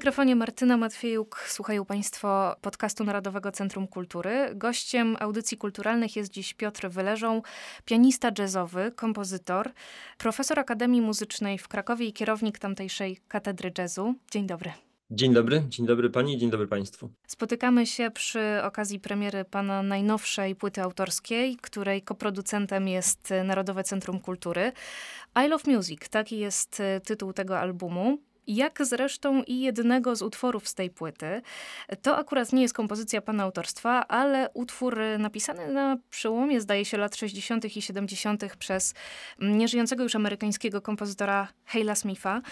Mikrofonie Martyna Matwiejuk słuchają Państwo podcastu Narodowego Centrum Kultury. Gościem audycji kulturalnych jest dziś Piotr Wyleżą, pianista jazzowy, kompozytor, profesor Akademii Muzycznej w Krakowie i kierownik tamtejszej Katedry Jazzu. Dzień dobry. Dzień dobry, dzień dobry pani, dzień dobry państwu. Spotykamy się przy okazji premiery pana najnowszej płyty autorskiej, której koproducentem jest Narodowe Centrum Kultury. I Love Music, taki jest tytuł tego albumu jak zresztą i jednego z utworów z tej płyty. To akurat nie jest kompozycja pana autorstwa, ale utwór napisany na przełomie, zdaje się, lat 60. i 70. przez nieżyjącego już amerykańskiego kompozytora Hale'a Smitha.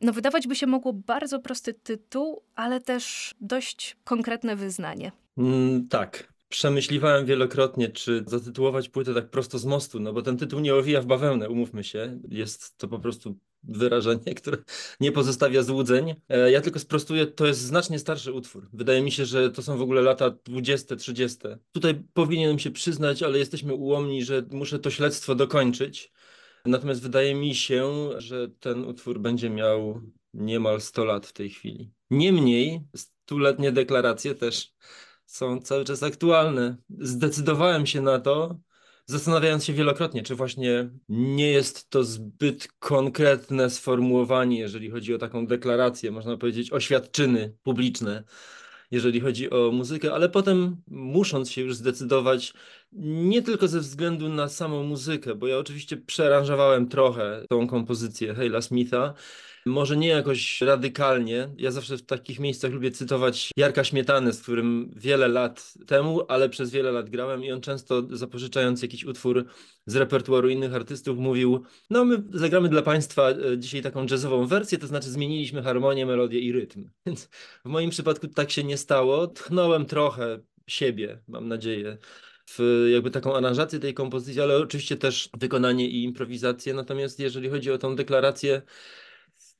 No, wydawać by się mogło bardzo prosty tytuł, ale też dość konkretne wyznanie. Mm, tak. Przemyśliwałem wielokrotnie, czy zatytułować płytę tak prosto z mostu, no bo ten tytuł nie owija w bawełnę, umówmy się. Jest to po prostu wyrażenie, które nie pozostawia złudzeń. E, ja tylko sprostuję, to jest znacznie starszy utwór. Wydaje mi się, że to są w ogóle lata 20, 30. Tutaj powinienem się przyznać, ale jesteśmy ułomni, że muszę to śledztwo dokończyć. Natomiast wydaje mi się, że ten utwór będzie miał niemal 100 lat w tej chwili. Niemniej, stuletnie deklaracje też są cały czas aktualne. Zdecydowałem się na to, zastanawiając się wielokrotnie, czy właśnie nie jest to zbyt konkretne sformułowanie, jeżeli chodzi o taką deklarację, można powiedzieć, oświadczyny publiczne, jeżeli chodzi o muzykę, ale potem musząc się już zdecydować, nie tylko ze względu na samą muzykę, bo ja oczywiście przeranżowałem trochę tą kompozycję Hale'a Smitha, może nie jakoś radykalnie. Ja zawsze w takich miejscach lubię cytować Jarka Śmietany, z którym wiele lat temu, ale przez wiele lat grałem i on często zapożyczając jakiś utwór z repertuaru innych artystów mówił, no my zagramy dla Państwa e, dzisiaj taką jazzową wersję, to znaczy zmieniliśmy harmonię, melodię i rytm. Więc w moim przypadku tak się nie stało. Tchnąłem trochę siebie, mam nadzieję, w jakby taką aranżację tej kompozycji, ale oczywiście też wykonanie i improwizację. Natomiast jeżeli chodzi o tą deklarację,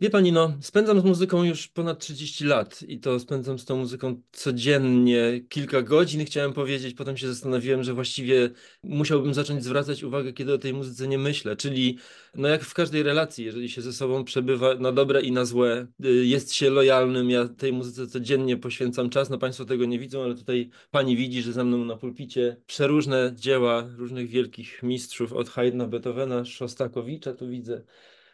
Wie pani, no, spędzam z muzyką już ponad 30 lat i to spędzam z tą muzyką codziennie kilka godzin, chciałem powiedzieć. Potem się zastanowiłem, że właściwie musiałbym zacząć zwracać uwagę, kiedy o tej muzyce nie myślę. Czyli, no jak w każdej relacji, jeżeli się ze sobą przebywa na dobre i na złe, y, jest się lojalnym. Ja tej muzyce codziennie poświęcam czas. No, państwo tego nie widzą, ale tutaj pani widzi, że ze mną na pulpicie przeróżne dzieła różnych wielkich mistrzów, od Haydna, Beethovena, Szostakowicza, tu widzę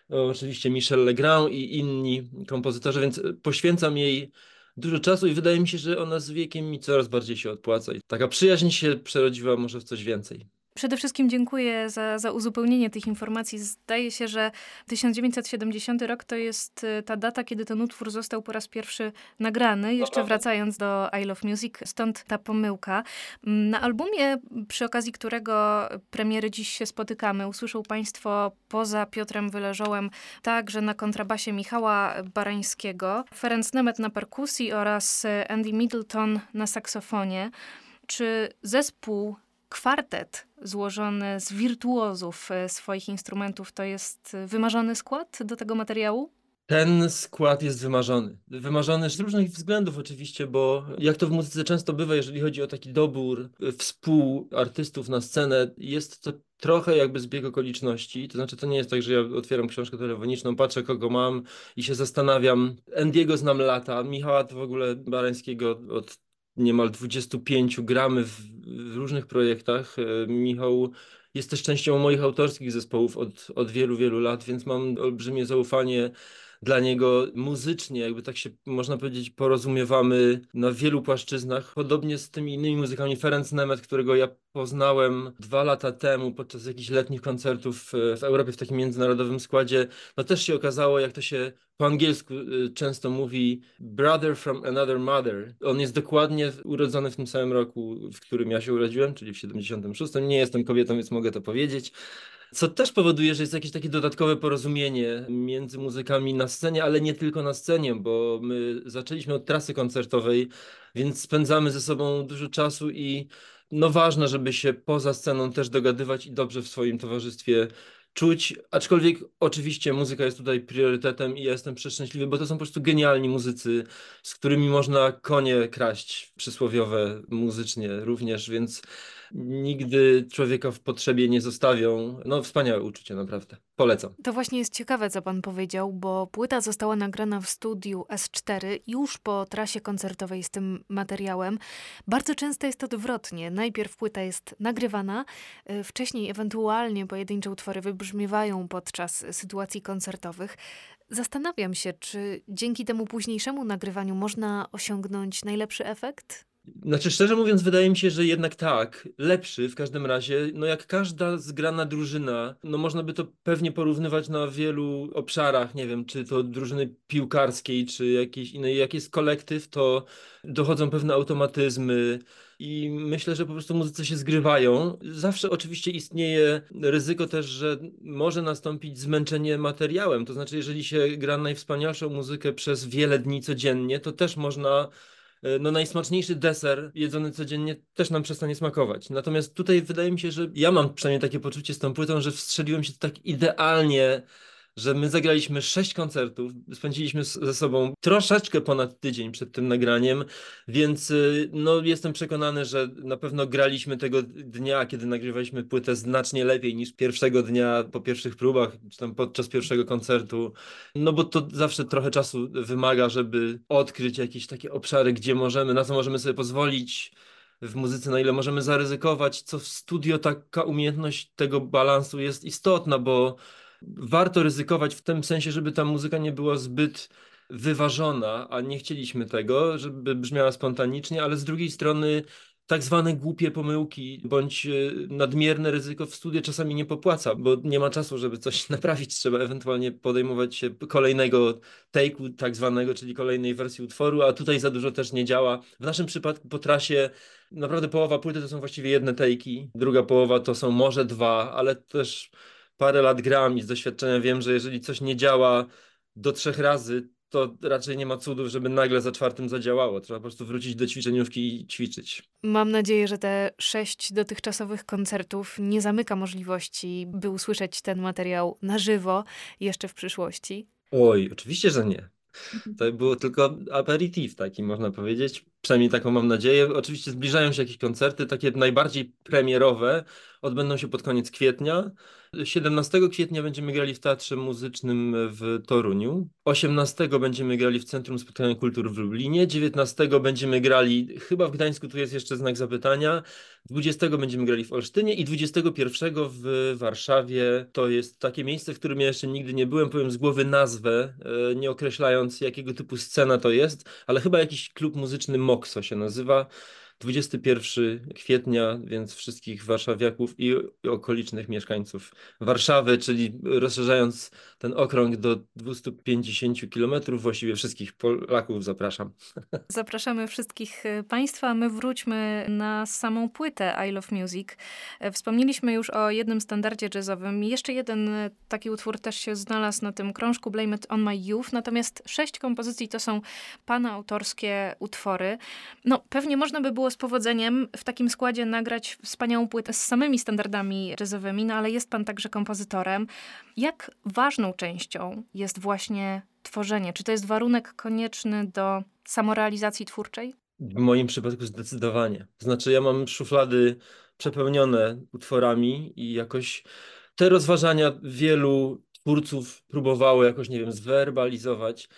oczywiście Michel Legrand i inni kompozytorzy, więc poświęcam jej dużo czasu i wydaje mi się, że ona z wiekiem mi coraz bardziej się odpłaca i taka przyjaźń się przerodziła może w coś więcej. Przede wszystkim dziękuję za, za uzupełnienie tych informacji. Zdaje się, że 1970 rok to jest y, ta data, kiedy ten utwór został po raz pierwszy nagrany, jeszcze wracając do I Love Music, stąd ta pomyłka. Mm, na albumie, przy okazji którego premiery dziś się spotykamy, usłyszą Państwo poza Piotrem Wyleżołem także na kontrabasie Michała Barańskiego, Ferenc Nemet na perkusji oraz Andy Middleton na saksofonie. Czy zespół kwartet złożony z wirtuozów e, swoich instrumentów to jest wymarzony skład do tego materiału? Ten skład jest wymarzony. Wymarzony z różnych względów oczywiście, bo jak to w muzyce często bywa, jeżeli chodzi o taki dobór współartystów na scenę, jest to trochę jakby zbieg okoliczności. To znaczy, to nie jest tak, że ja otwieram książkę telefoniczną, patrzę kogo mam i się zastanawiam. Endiego znam lata, Michała to w ogóle Barańskiego od niemal 25 gramy w, w różnych projektach. E, Michał jest też częścią moich autorskich zespołów od, od wielu, wielu lat, więc mam olbrzymie zaufanie dla niego muzycznie, jakby tak się można powiedzieć, porozumiewamy na wielu płaszczyznach. Podobnie z tymi innymi muzykami. Ferenc Nemet, którego ja poznałem dwa lata temu podczas jakichś letnich koncertów w Europie w takim międzynarodowym składzie, no też się okazało, jak to się po angielsku y, często mówi brother from another mother. On jest dokładnie urodzony w tym samym roku, w którym ja się urodziłem, czyli w 76. Nie jestem kobietą, więc mogę to powiedzieć. Co też powoduje, że jest jakieś takie dodatkowe porozumienie między muzykami na scenie, ale nie tylko na scenie, bo my zaczęliśmy od trasy koncertowej, więc spędzamy ze sobą dużo czasu i no ważne, żeby się poza sceną też dogadywać i dobrze w swoim towarzystwie czuć, aczkolwiek oczywiście muzyka jest tutaj priorytetem i ja jestem przeszczęśliwy, bo to są po prostu genialni muzycy, z którymi można konie kraść przysłowiowe muzycznie również, więc nigdy człowieka w potrzebie nie zostawią. No wspaniałe uczucie, naprawdę. Polecam. To właśnie jest ciekawe, co pan powiedział, bo płyta została nagrana w studiu S4 już po trasie koncertowej z tym materiałem. Bardzo często jest odwrotnie. Najpierw płyta jest nagrywana, y, wcześniej ewentualnie pojedyncze utwory wybrzmiewają podczas sytuacji koncertowych. Zastanawiam się, czy dzięki temu późniejszemu nagrywaniu można osiągnąć najlepszy efekt? Znaczy, szczerze mówiąc, wydaje mi się, że jednak tak, lepszy w każdym razie. No jak każda zgrana drużyna, no można by to pewnie porównywać na wielu obszarach, nie wiem, czy to drużyny piłkarskiej, czy jakiejś innej. Jak jest kolektyw, to dochodzą pewne automatyzmy i myślę, że po prostu muzycy się zgrywają. Zawsze oczywiście istnieje ryzyko też, że może nastąpić zmęczenie materiałem. To znaczy, jeżeli się gra najwspanialszą muzykę przez wiele dni codziennie, to też można no najsmaczniejszy deser jedzony codziennie też nam przestanie smakować. Natomiast tutaj wydaje mi się, że ja mam przynajmniej takie poczucie z tą płytą, że wstrzeliłem się tak idealnie że my zagraliśmy sześć koncertów, spędziliśmy ze sobą troszeczkę ponad tydzień przed tym nagraniem, więc y, no, jestem przekonany, że na pewno graliśmy tego dnia, kiedy nagrywaliśmy płytę znacznie lepiej niż pierwszego dnia po pierwszych próbach, czy tam podczas pierwszego koncertu, no bo to zawsze trochę czasu wymaga, żeby odkryć jakieś takie obszary, gdzie możemy, na co możemy sobie pozwolić, w muzyce, na ile możemy zaryzykować, co w studio taka umiejętność tego balansu jest istotna, bo warto ryzykować w tym sensie, żeby ta muzyka nie była zbyt wyważona, a nie chcieliśmy tego, żeby brzmiała spontanicznie, ale z drugiej strony tak zwane głupie pomyłki bądź e, nadmierne ryzyko w studiu czasami nie popłaca, bo nie ma czasu, żeby coś naprawić. Trzeba ewentualnie podejmować się kolejnego take'u tak zwanego, czyli kolejnej wersji utworu, a tutaj za dużo też nie działa. W naszym przypadku po trasie naprawdę połowa płyty to są właściwie jedne take'i, druga połowa to są może dwa, ale też parę lat gram i z doświadczenia wiem, że jeżeli coś nie działa do trzech razy, to raczej nie ma cudów, żeby nagle za czwartym zadziałało. Trzeba po prostu wrócić do ćwiczeniówki i ćwiczyć. Mam nadzieję, że te sześć dotychczasowych koncertów nie zamyka możliwości, by usłyszeć ten materiał na żywo jeszcze w przyszłości. Oj, oczywiście, że nie. To było tylko aperitif taki, można powiedzieć. Przynajmniej taką mam nadzieję. Oczywiście zbliżają się jakieś koncerty, takie najbardziej premierowe, odbędą się pod koniec kwietnia. 17 kwietnia będziemy grali w Teatrze Muzycznym w Toruniu. 18 będziemy grali w Centrum Spotkania Kultur w Lublinie. 19 będziemy grali, chyba w Gdańsku tu jest jeszcze znak zapytania. 20 będziemy grali w Olsztynie i 21 w Warszawie. To jest takie miejsce, w którym ja jeszcze nigdy nie byłem. Powiem z głowy nazwę, e, nie określając jakiego typu scena to jest, ale chyba jakiś klub muzyczny Mokso się nazywa. 21 kwietnia, więc wszystkich warszawiaków i okolicznych mieszkańców Warszawy, czyli rozszerzając ten okrąg do 250 kilometrów, właściwie wszystkich Polaków zapraszam. Zapraszamy wszystkich e, Państwa. My wróćmy na samą płytę I Love Music. E, wspomnieliśmy już o jednym standardzie jazzowym. Jeszcze jeden e, taki utwór też się znalazł na tym krążku Blame It On My Youth. Natomiast sześć kompozycji to są Pana autorskie utwory. No, pewnie można by było z powodzeniem w takim składzie nagrać wspaniałą płytę z samymi standardami jazzowymi, no ale jest pan także kompozytorem. Jak ważną częścią jest właśnie tworzenie? Czy to jest warunek konieczny do samorealizacji twórczej? W moim przypadku zdecydowanie. Znaczy, ja mam szuflady przepełnione utworami i jakoś te rozważania wielu twórców próbowało jakoś, nie wiem, zwerbalizować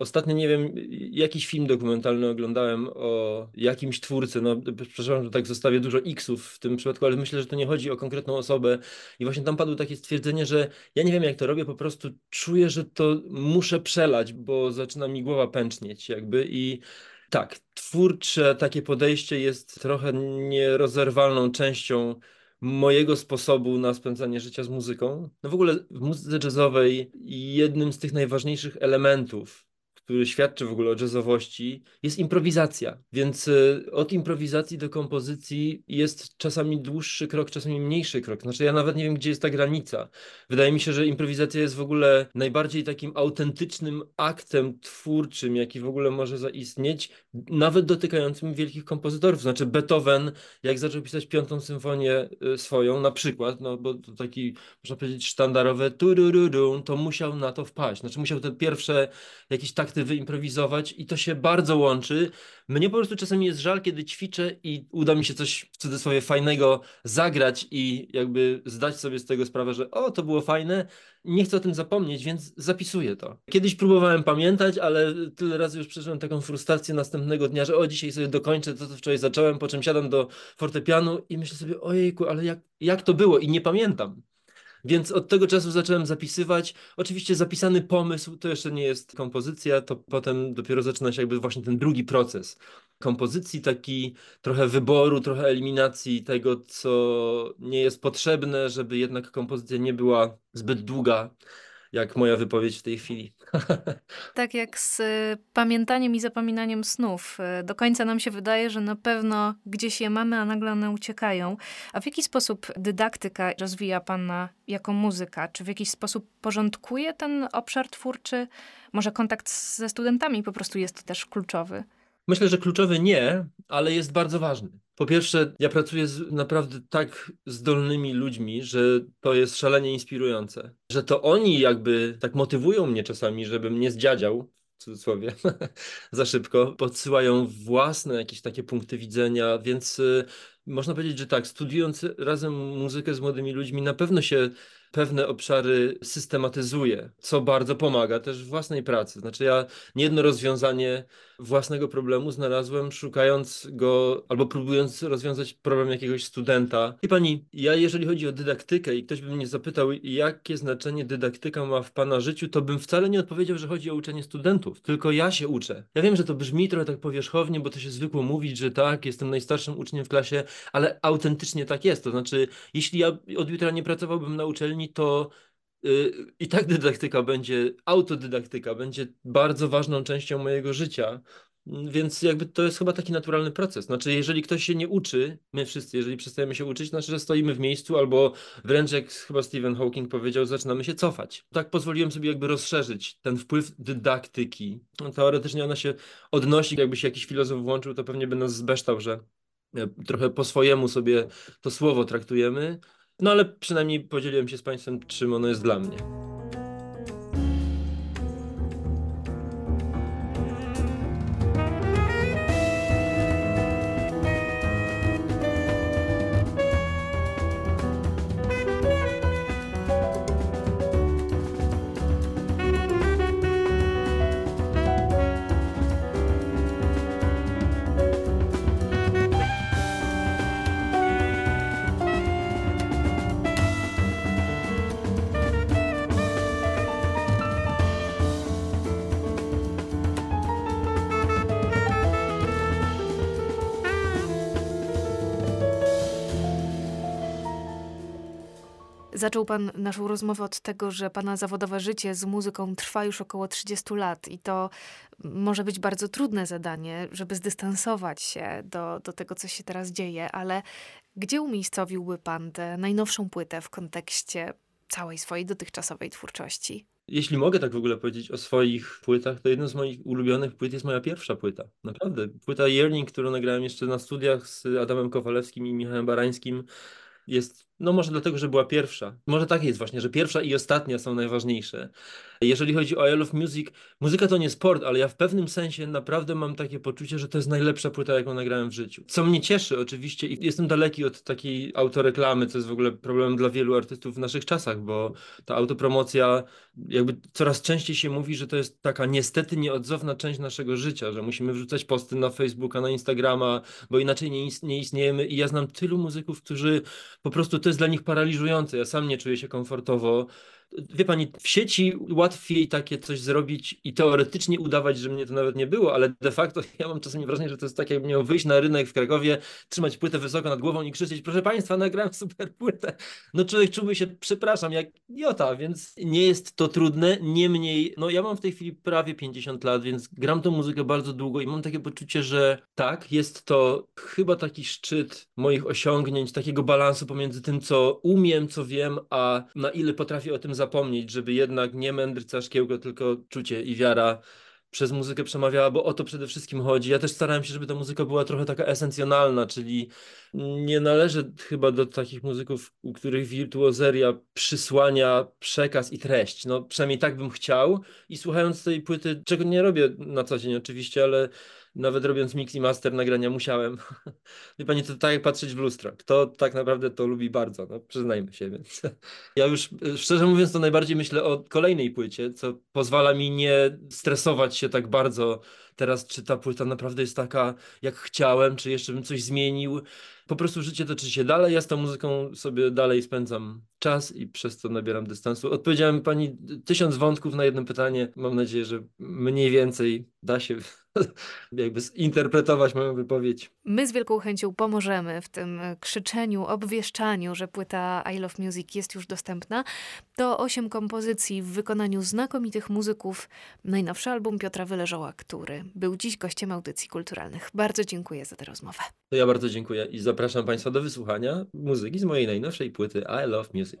Ostatnio nie wiem, jakiś film dokumentalny oglądałem o jakimś twórcy. No, przepraszam, że tak zostawię dużo X-ów w tym przypadku, ale myślę, że to nie chodzi o konkretną osobę. I właśnie tam padło takie stwierdzenie, że ja nie wiem, jak to robię, po prostu czuję, że to muszę przelać, bo zaczyna mi głowa pęcznieć, jakby i tak, twórcze takie podejście jest trochę nierozerwalną częścią mojego sposobu na spędzanie życia z muzyką. No w ogóle w muzyce jazzowej jednym z tych najważniejszych elementów który świadczy w ogóle o jazzowości, jest improwizacja. Więc y, od improwizacji do kompozycji jest czasami dłuższy krok, czasami mniejszy krok. Znaczy ja nawet nie wiem, gdzie jest ta granica. Wydaje mi się, że improwizacja jest w ogóle najbardziej takim autentycznym aktem twórczym, jaki w ogóle może zaistnieć, nawet dotykającym wielkich kompozytorów. Znaczy Beethoven, jak zaczął pisać piątą symfonię y, swoją, na przykład, no bo to taki, można powiedzieć, sztandarowe to musiał na to wpaść. Znaczy musiał te pierwsze jakieś takty wyimprowizować i to się bardzo łączy. Mnie po prostu czasami jest żal, kiedy ćwiczę i uda mi się coś w cudzysłowie fajnego zagrać i jakby zdać sobie z tego sprawę, że o, to było fajne, nie chcę o tym zapomnieć, więc zapisuję to. Kiedyś próbowałem pamiętać, ale tyle razy już przeżyłem taką frustrację następnego dnia, że o, dzisiaj sobie dokończę to, co wczoraj zacząłem, po czym siadam do fortepianu i myślę sobie, ojejku, ale jak, jak to było i nie pamiętam. Więc od tego czasu zacząłem zapisywać. Oczywiście zapisany pomysł to jeszcze nie jest kompozycja, to potem dopiero zaczyna się jakby właśnie ten drugi proces kompozycji, taki trochę wyboru, trochę eliminacji tego, co nie jest potrzebne, żeby jednak kompozycja nie była zbyt długa jak moja wypowiedź w tej chwili. Tak jak z y, pamiętaniem i zapominaniem snów. Y, do końca nam się wydaje, że na pewno gdzieś je mamy, a nagle one uciekają. A w jaki sposób dydaktyka rozwija Pana jako muzyka? Czy w jakiś sposób porządkuje ten obszar twórczy? Może kontakt ze studentami po prostu jest też kluczowy? Myślę, że kluczowy nie, ale jest bardzo ważny. Po pierwsze, ja pracuję z naprawdę tak zdolnymi ludźmi, że to jest szalenie inspirujące. Że to oni jakby tak motywują mnie czasami, żebym nie zdziadział, w cudzysłowie, za szybko. Podsyłają własne jakieś takie punkty widzenia, więc y, można powiedzieć, że tak, studiując razem muzykę z młodymi ludźmi, na pewno się pewne obszary systematyzuje, co bardzo pomaga też w własnej pracy. Znaczy ja niejedno rozwiązanie własnego problemu znalazłem szukając go albo próbując rozwiązać problem jakiegoś studenta. I pani, ja jeżeli chodzi o dydaktykę i ktoś by mnie zapytał, jakie znaczenie dydaktyka ma w pana życiu, to bym wcale nie odpowiedział, że chodzi o uczenie studentów, tylko ja się uczę. Ja wiem, że to brzmi trochę tak powierzchownie, bo to się zwykło mówić, że tak, jestem najstarszym uczniem w klasie, ale autentycznie tak jest. To znaczy, jeśli ja od jutra nie pracowałbym na uczelni, to y, i tak dydaktyka będzie, autodydaktyka będzie bardzo ważną częścią mojego życia. Więc jakby to jest chyba taki naturalny proces. Znaczy, jeżeli ktoś się nie uczy, my wszyscy, jeżeli przestajemy się uczyć, znaczy, że stoimy w miejscu albo wręcz jak chyba Stephen Hawking powiedział, zaczynamy się cofać. Tak pozwoliłem sobie jakby rozszerzyć ten wpływ dydaktyki. No, teoretycznie ona się odnosi, jakby się jakiś filozof włączył, to pewnie by nas zbeształ, że e, trochę po swojemu sobie to słowo traktujemy, no ale przynajmniej podzieliłem się z Państwem, czym ono jest dla mnie. Zaczął Pan naszą rozmowę od tego, że Pana zawodowe życie z muzyką trwa już około 30 lat i to może być bardzo trudne zadanie, żeby zdystansować się do, do tego, co się teraz dzieje, ale gdzie umiejscowiłby Pan tę najnowszą płytę w kontekście całej swojej dotychczasowej twórczości? Jeśli mogę tak w ogóle powiedzieć o swoich płytach, to jedną z moich ulubionych płyt jest moja pierwsza płyta. Naprawdę. Płyta Yearning, którą nagrałem jeszcze na studiach z Adamem Kowalewskim i Michałem Barańskim, jest No może dlatego, że była pierwsza. Może tak jest właśnie, że pierwsza i ostatnia są najważniejsze. Jeżeli chodzi o I Love Music, muzyka to nie sport, ale ja w pewnym sensie naprawdę mam takie poczucie, że to jest najlepsza płyta, jaką nagrałem w życiu. Co mnie cieszy oczywiście i jestem daleki od takiej autoreklamy, co jest w ogóle problemem dla wielu artystów w naszych czasach, bo ta autopromocja jakby coraz częściej się mówi, że to jest taka niestety nieodzowna część naszego życia, że musimy wrzucać posty na Facebooka, na Instagrama, bo inaczej nie, nie istniejemy i ja znam tylu muzyków, którzy po prostu to jest dla nich paraliżujące. Ja sam nie czuję się komfortowo wie pani, w sieci łatwiej takie coś zrobić i teoretycznie udawać, że mnie to nawet nie było, ale de facto ja mam czasami wrażenie, że to jest tak, jakbym miał wyjść na rynek w Krakowie, trzymać płytę wysoko nad głową i krzyczeć, proszę państwa, nagrałem super płytę. No człowiek czułby się, przepraszam, jak jota, więc nie jest to trudne, niemniej, no ja mam w tej chwili prawie 50 lat, więc gram tą muzykę bardzo długo i mam takie poczucie, że tak, jest to chyba taki szczyt moich osiągnięć, takiego balansu pomiędzy tym, co umiem, co wiem, a na ile potrafię o tym zapomnieć, żeby jednak nie mędrca szkiełko, tylko czucie i wiara przez muzykę przemawiała, bo o to przede wszystkim chodzi. Ja też starałem się, żeby ta muzyka była trochę taka esencjonalna, czyli nie należy chyba do takich muzyków, u których wirtuozeria przysłania przekaz i treść. No przynajmniej tak bym chciał i słuchając tej płyty, czego nie robię na co dzień oczywiście, ale nawet robiąc mix i master nagrania musiałem. Wie pani, to tak jak patrzeć w lustro. Kto tak naprawdę to lubi bardzo, no przyznajmy się, więc ja już szczerze mówiąc to najbardziej myślę o kolejnej płycie, co pozwala mi nie stresować się tak bardzo teraz, czy ta płyta naprawdę jest taka, jak chciałem, czy jeszcze bym coś zmienił. Po prostu życie toczy się dalej, ja z tą muzyką sobie dalej spędzam czas i przez to nabieram dystansu. Odpowiedziałem pani tysiąc wątków na jedno pytanie. Mam nadzieję, że mniej więcej da się jakby zinterpretować moją wypowiedź. My z wielką chęcią pomożemy w tym krzyczeniu, obwieszczaniu, że płyta I Love Music jest już dostępna. To osiem kompozycji w wykonaniu znakomitych muzyków. Najnowszy album Piotra Wyleżoła, który był dziś gościem audycji kulturalnych. Bardzo dziękuję za tę rozmowę. To ja bardzo dziękuję i zapraszam Państwa do wysłuchania muzyki z mojej najnowszej płyty I Love Music.